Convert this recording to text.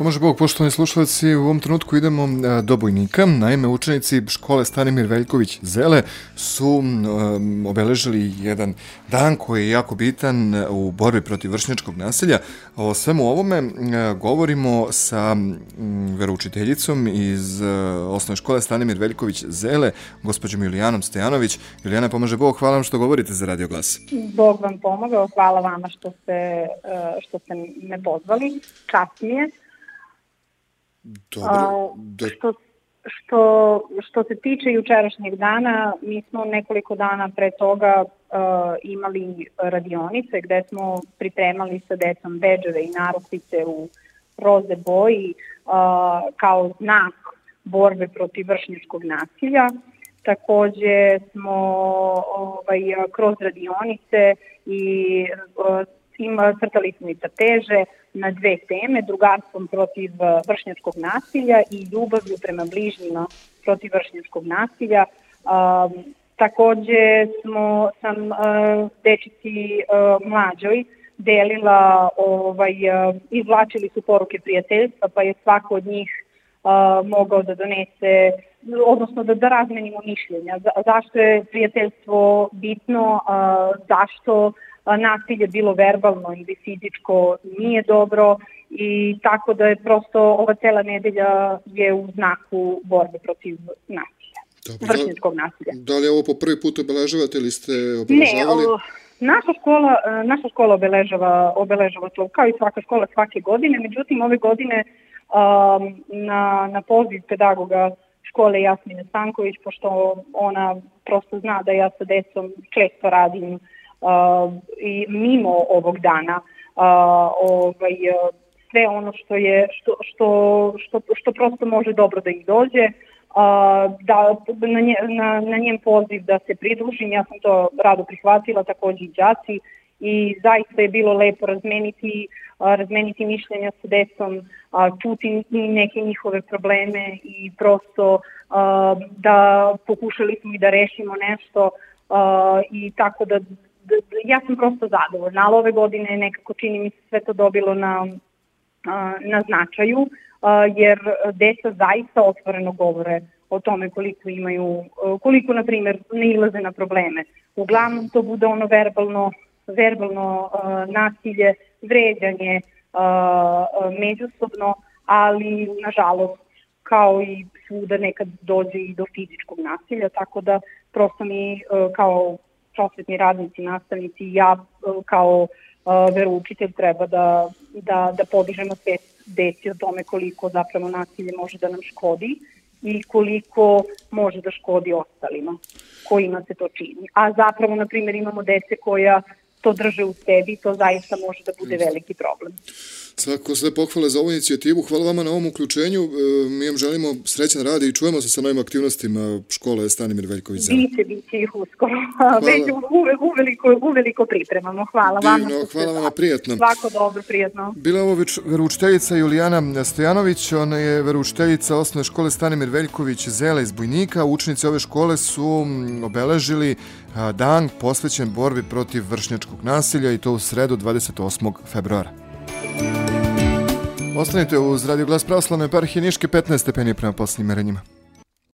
Pomože Bog, poštovani slušalci, u ovom trenutku idemo e, do Bojnika. Naime, učenici škole Stanimir Veljković Zele su um, obeležili jedan dan koji je jako bitan u borbi protiv vršnjačkog nasilja. O svemu ovome uh, govorimo sa veroučiteljicom iz osnovne škole Stanimir Veljković Zele, gospođom Julijanom Stojanović. Julijana, pomaže Bog, hvala vam što govorite za Radio Glas. Bog vam pomogao, hvala vama što ste, što ste me pozvali. Čast mi je. Dobro. A, da... što, što, što se tiče jučerašnjeg dana, mi smo nekoliko dana pre toga uh, imali radionice gde smo pripremali sa decom beđeve i narukvice u roze boji uh, kao znak borbe protiv vršnjačkog nasilja. Takođe smo ovaj, kroz radionice i ima, crtali smo i na dve teme, drugarstvom protiv uh, vršnjačkog nasilja i ljubavlju prema bližnjima protiv vršnjačkog nasilja. Um, takođe smo, sam uh, dečici uh, mlađoj delila, ovaj, uh, izvlačili su poruke prijateljstva, pa je svako od njih uh, mogao da donese odnosno da, da razmenimo mišljenja. Za, zašto je prijateljstvo bitno, uh, zašto nasilje bilo verbalno ili fizičko nije dobro i tako da je prosto ova cela nedelja je u znaku borbe protiv nasilja. Dobro, vršnjačkog nasilja. Da li je ovo po prvi put obeležavate ili ste obeležavali? Ne, o, naša škola, e, naša škola obeležava, obeležava to kao i svaka škola svake godine, međutim ove godine um, na, na poziv pedagoga škole Jasmine Stanković, pošto ona prosto zna da ja sa decom često radim uh, i mimo ovog dana uh, ovaj, sve ono što je što, što, što, što prosto može dobro da ih dođe uh, da na, nje, na, na njem poziv da se pridružim, ja sam to rado prihvatila, takođe i đaci. I zaista je bilo lepo razmeniti razmeniti mišljenja sa decom, čuti neke njihove probleme i prosto da pokušali smo i da rešimo nešto i tako da ja sam prosto zadovoljna, ali ove godine nekako čini mi se sve to dobilo na, na značaju, jer deca zaista otvoreno govore o tome koliko imaju, koliko, na primjer, ne ilaze na probleme. Uglavnom to bude ono verbalno, verbalno nasilje, vređanje međusobno, ali nažalost kao i svuda nekad dođe i do fizičkog nasilja, tako da prosto mi kao prosvetni radnici, nastavnici i ja e, kao uh, veroučitelj treba da, da, da podižemo svest deci o tome koliko zapravo nasilje može da nam škodi i koliko može da škodi ostalima kojima se to čini. A zapravo, na primjer, imamo dece koja to drže u sebi, to zaista može da bude veliki problem. Svako sve pohvale za ovu inicijativu. Hvala vama na ovom uključenju. E, mi vam želimo srećan rad i čujemo se sa novim aktivnostima škole Stanimir Veljković. Biće, biće ih uskoro. Već uve, uveliko, uveliko pripremamo. Hvala vam. Divno, hvala vam, prijatno. Svako dobro, prijatno. Bila ovo veroučiteljica Julijana Stojanović, ona je veroučiteljica osnovne škole Stanimir Veljković Zela iz Bujnika. Učenici ove škole su obeležili dan posvećen borbi protiv vršnjačkog nasilja i to u sredu 28. februara. Ostanite uz Radio Glas Pravoslavne eparhije Niške 15 stepeni prema poslednjim merenjima.